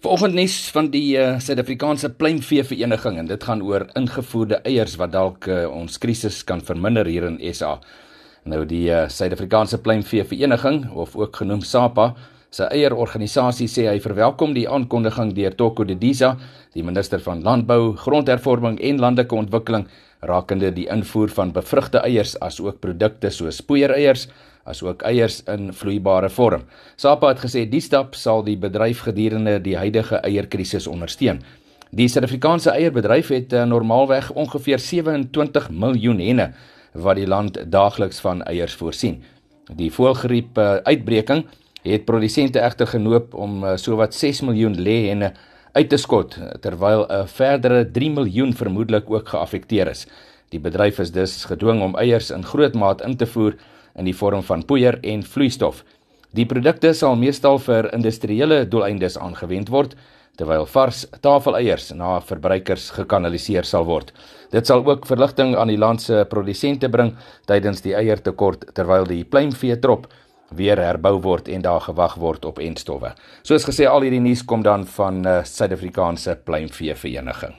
Vanoggend nuus van die uh, Suid-Afrikaanse pluimvee vereniging en dit gaan oor ingevoerde eiers wat dalk uh, ons krisis kan verminder hier in SA. Nou die uh, Suid-Afrikaanse pluimvee vereniging of ook genoem SAPA se eierorganisasie sê hy verwelkom die aankondiging deur Toko Didiza, die minister van Landbou, Grondhervorming en Landelike Ontwikkeling rakende die invoer van bevrugte eiers as ook produkte soos poeiereiers asook eiers in vloeibare vorm. SAPA het gesê die stap sal die bedryf gedurende die huidige eierkrisis ondersteun. Die Suid-Afrikaanse eierbedryf het uh, normaalweg ongeveer 27 miljoen henne wat die land daagliks van eiers voorsien. Die voëlgriep uh, uitbreking het produsente egter genoop om uh, sowat 6 miljoen lê henne uit te skot terwyl 'n verdere 3 miljoen vermoedelik ook geaffekteer is. Die bedryf is dus gedwing om eiers in groot maat in te voer in die vorm van poeier en vloeistof. Die produkte sal meestal vir industriële doeleindes aangewend word, terwyl vars tafeleiers na verbruikers gekanaliseer sal word. Dit sal ook verligting aan die land se produsente bring tydens die eiertekort terwyl die pluimvee trop weer herbou word en daar gewag word op entstowwe. Soos gesê al hierdie nuus kom dan van uh, Suid-Afrikaanse pluimvee vereniging.